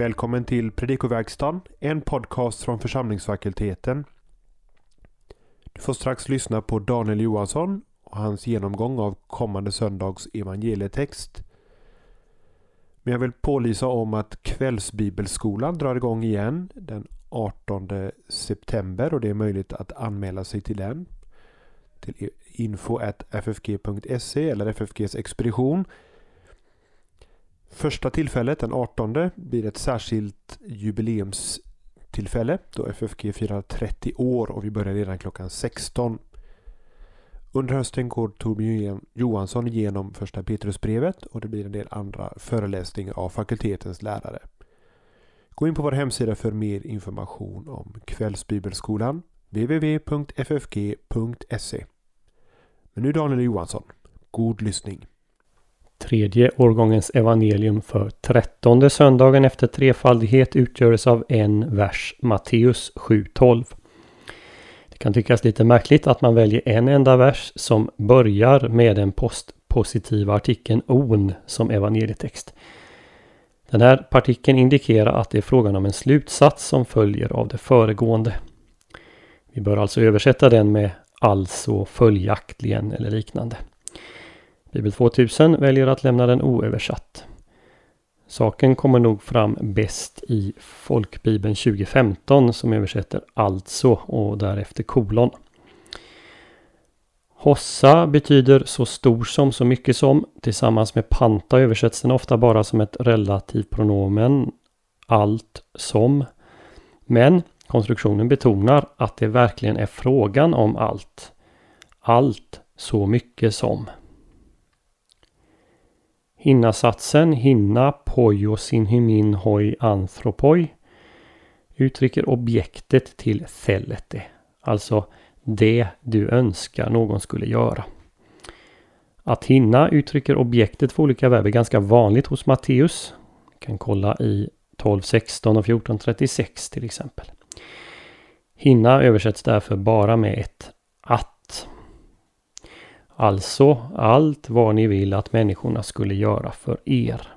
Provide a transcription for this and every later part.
Välkommen till Predikoverkstan, en podcast från församlingsfakulteten. Du får strax lyssna på Daniel Johansson och hans genomgång av kommande söndags evangelietext. Men jag vill pålysa om att kvällsbibelskolan drar igång igen den 18 september och det är möjligt att anmäla sig till den. Till info.ffg.se eller FFGs expedition. Första tillfället, den 18, blir ett särskilt jubileumstillfälle då FFG firar 30 år och vi börjar redan klockan 16. Under hösten går Torbjörn Johansson igenom första Petrusbrevet och det blir en del andra föreläsningar av fakultetens lärare. Gå in på vår hemsida för mer information om Kvällsbibelskolan www.ffg.se Men nu Daniel Johansson. God lyssning! Tredje årgångens evangelium för trettonde söndagen efter trefaldighet utgörs av en vers, Matteus 7.12. Det kan tyckas lite märkligt att man väljer en enda vers som börjar med den postpositiva artikeln on som evangelietext. Den här partikeln indikerar att det är frågan om en slutsats som följer av det föregående. Vi bör alltså översätta den med alltså följaktligen eller liknande. Bibel 2000 väljer att lämna den oöversatt. Saken kommer nog fram bäst i Folkbibeln 2015 som översätter alltså och därefter kolon. Hossa betyder så stor som, så mycket som. Tillsammans med panta översätts den ofta bara som ett relativpronomen. Allt som. Men konstruktionen betonar att det verkligen är frågan om allt. Allt så mycket som. Hinnasatsen hinna pojo synhymin hoi anthropoi uttrycker objektet till thellete. Alltså det du önskar någon skulle göra. Att hinna uttrycker objektet för olika verb är ganska vanligt hos Matteus. kan kolla i 12.16 och 14.36 till exempel. Hinna översätts därför bara med ett att. Alltså allt vad ni vill att människorna skulle göra för er.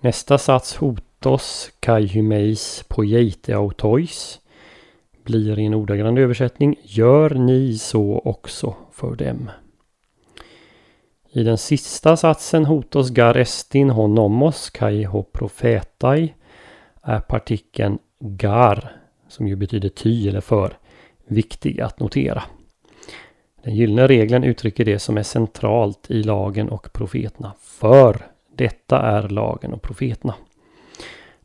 Nästa sats hotos kai hymeis poieiteautois blir i en ordagrann översättning Gör ni så också för dem. I den sista satsen hotos garestin honomos kai ho profetai är partikeln gar, som ju betyder ty eller för, viktig att notera. Den gyllene regeln uttrycker det som är centralt i lagen och profeterna. För detta är lagen och profeterna.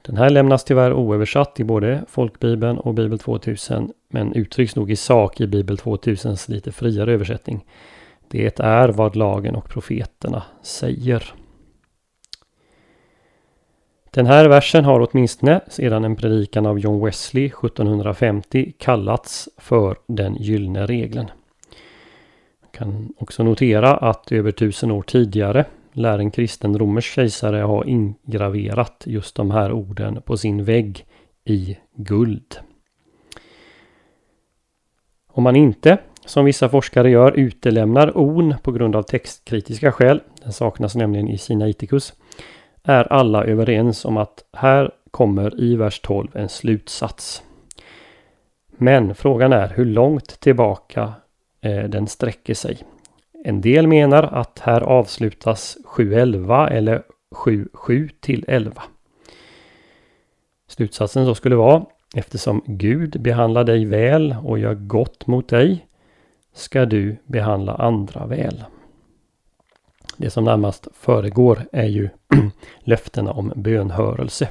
Den här lämnas tyvärr oöversatt i både Folkbibeln och Bibel 2000 men uttrycks nog i sak i Bibel 2000s lite friare översättning. Det är vad lagen och profeterna säger. Den här versen har åtminstone sedan en predikan av John Wesley 1750 kallats för den gyllene regeln. Kan också notera att över tusen år tidigare lär en kristen romersk kejsare ha ingraverat just de här orden på sin vägg i guld. Om man inte, som vissa forskare gör, utelämnar on på grund av textkritiska skäl, den saknas nämligen i Sinaiticus, är alla överens om att här kommer i vers 12 en slutsats. Men frågan är hur långt tillbaka Eh, den sträcker sig. En del menar att här avslutas 7.11 eller 7.7 till 11. Slutsatsen då skulle vara Eftersom Gud behandlar dig väl och gör gott mot dig ska du behandla andra väl. Det som närmast föregår är ju löftena om bönhörelse.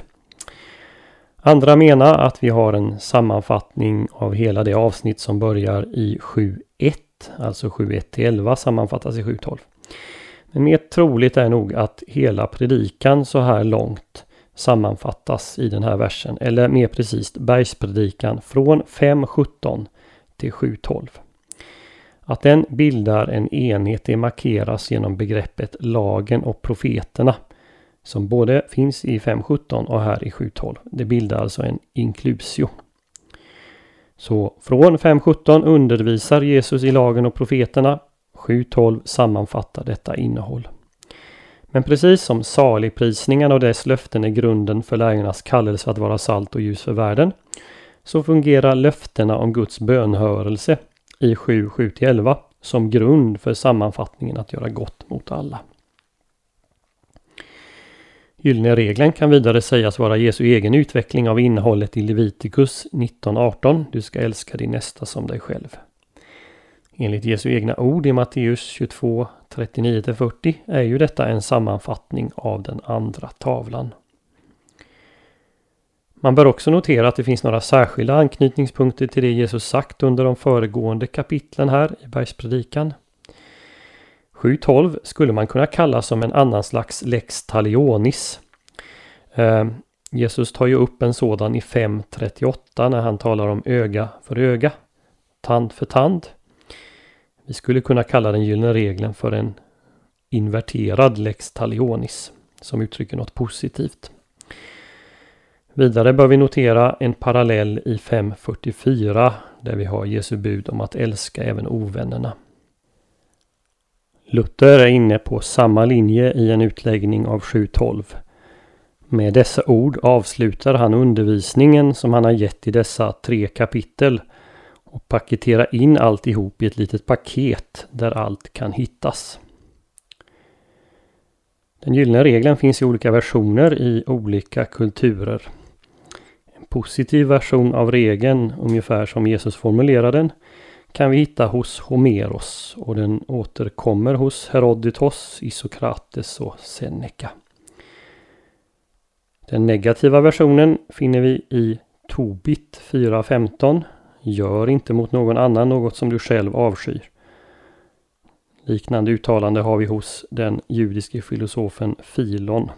Andra menar att vi har en sammanfattning av hela det avsnitt som börjar i 7.1, alltså 7.1 till 11 sammanfattas i 7.12. Men mer troligt är nog att hela predikan så här långt sammanfattas i den här versen, eller mer precis bergspredikan från 5.17 till 7.12. Att den bildar en enhet det markeras genom begreppet lagen och profeterna som både finns i 5.17 och här i 7.12. Det bildar alltså en inklusio. Så från 5.17 undervisar Jesus i lagen och profeterna. 7.12 sammanfattar detta innehåll. Men precis som saligprisningarna och dess löften är grunden för lärjungarnas kallelse att vara salt och ljus för världen, så fungerar löftena om Guds bönhörelse i 7.7-11 som grund för sammanfattningen att göra gott mot alla. Gyllene regeln kan vidare sägas vara Jesu egen utveckling av innehållet i Levitikus 19.18. Du ska älska din nästa som dig själv. Enligt Jesu egna ord i Matteus 22, 39-40 är ju detta en sammanfattning av den andra tavlan. Man bör också notera att det finns några särskilda anknytningspunkter till det Jesus sagt under de föregående kapitlen här i Bergspredikan. 7.12 skulle man kunna kalla som en annan slags lex talionis. Eh, Jesus tar ju upp en sådan i 5.38 när han talar om öga för öga, tand för tand. Vi skulle kunna kalla den gyllene regeln för en inverterad lex talionis som uttrycker något positivt. Vidare bör vi notera en parallell i 5.44 där vi har Jesu bud om att älska även ovännerna. Luther är inne på samma linje i en utläggning av 7.12. Med dessa ord avslutar han undervisningen som han har gett i dessa tre kapitel och paketerar in alltihop i ett litet paket där allt kan hittas. Den gyllene regeln finns i olika versioner i olika kulturer. En positiv version av regeln, ungefär som Jesus formulerar den, kan vi hitta hos Homeros och den återkommer hos Herodotos, Isokrates och Seneca. Den negativa versionen finner vi i Tobit 4.15. Gör inte mot någon annan något som du själv avskyr. Liknande uttalande har vi hos den judiske filosofen Filon.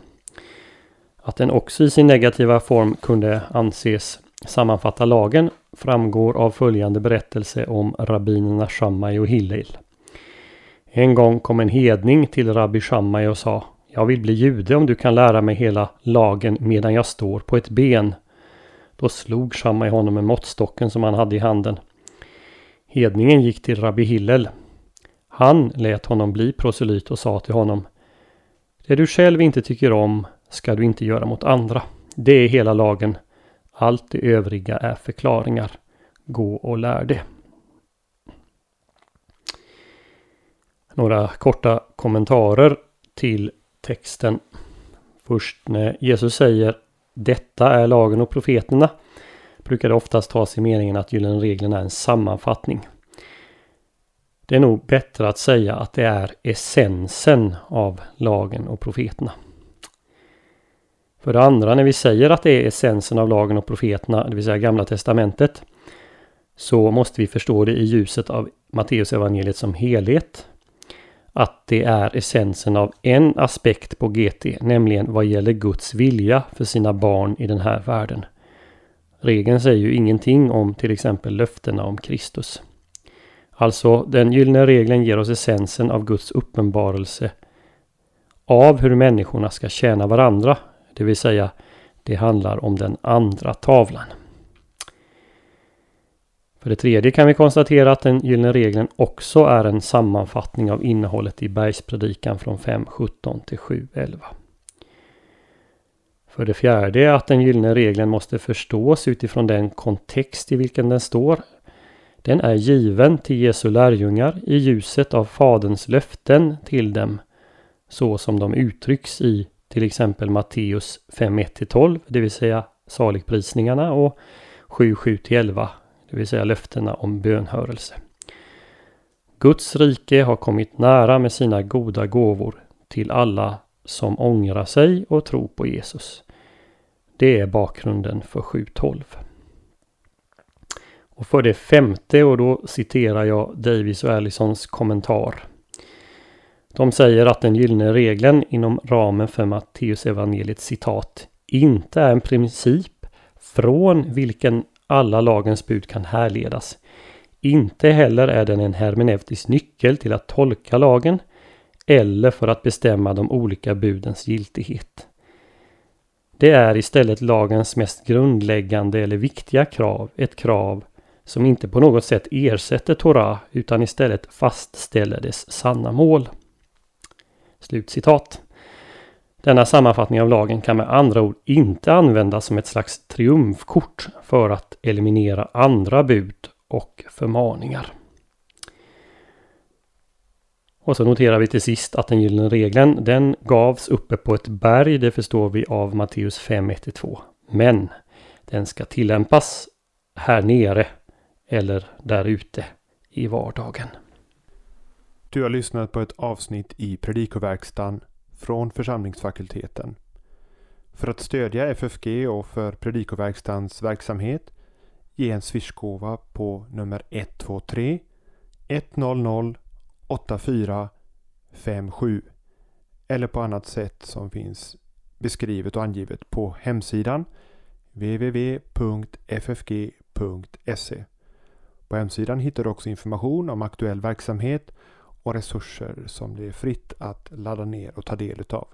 Att den också i sin negativa form kunde anses sammanfatta lagen framgår av följande berättelse om rabbinerna Shammai och Hillel. En gång kom en hedning till rabbi Shammai och sa Jag vill bli jude om du kan lära mig hela lagen medan jag står på ett ben. Då slog Shammai honom med måttstocken som han hade i handen. Hedningen gick till rabbi Hillel. Han lät honom bli proselyt och sa till honom Det du själv inte tycker om ska du inte göra mot andra. Det är hela lagen. Allt det övriga är förklaringar. Gå och lär det. Några korta kommentarer till texten. Först när Jesus säger Detta är lagen och profeterna brukar det oftast tas i meningen att gyllene regeln är en sammanfattning. Det är nog bättre att säga att det är essensen av lagen och profeterna. För det andra, när vi säger att det är essensen av lagen och profeterna, det vill säga Gamla Testamentet, så måste vi förstå det i ljuset av Matteusevangeliet som helhet. Att det är essensen av en aspekt på GT, nämligen vad gäller Guds vilja för sina barn i den här världen. Regeln säger ju ingenting om till exempel löftena om Kristus. Alltså, den gyllene regeln ger oss essensen av Guds uppenbarelse av hur människorna ska tjäna varandra det vill säga, det handlar om den andra tavlan. För det tredje kan vi konstatera att den gyllene regeln också är en sammanfattning av innehållet i Bergspredikan från 5.17 till 7.11. För det fjärde att den gyllene regeln måste förstås utifrån den kontext i vilken den står. Den är given till Jesu lärjungar i ljuset av Faderns löften till dem så som de uttrycks i till exempel Matteus 5.1-12, det vill säga saligprisningarna och 7.7-11, det vill säga löftena om bönhörelse. Guds rike har kommit nära med sina goda gåvor till alla som ångrar sig och tror på Jesus. Det är bakgrunden för 7.12. Och för det femte, och då citerar jag Davis och Allisons kommentar. De säger att den gyllene regeln inom ramen för Matteus evangeliet citat inte är en princip från vilken alla lagens bud kan härledas. Inte heller är den en hermeneutisk nyckel till att tolka lagen eller för att bestämma de olika budens giltighet. Det är istället lagens mest grundläggande eller viktiga krav, ett krav som inte på något sätt ersätter Torah utan istället fastställer dess sanna mål. Slutcitat. Denna sammanfattning av lagen kan med andra ord inte användas som ett slags triumfkort för att eliminera andra bud och förmaningar. Och så noterar vi till sist att den gyllene regeln den gavs uppe på ett berg. Det förstår vi av Matteus 5.1-2. Men den ska tillämpas här nere eller där ute i vardagen. Du har lyssnat på ett avsnitt i Predikoverkstan från församlingsfakulteten. För att stödja FFG och för Predikoverkstans verksamhet ge en swishgåva på nummer 123 100 8457 eller på annat sätt som finns beskrivet och angivet på hemsidan www.ffg.se. På hemsidan hittar du också information om aktuell verksamhet och resurser som det är fritt att ladda ner och ta del utav.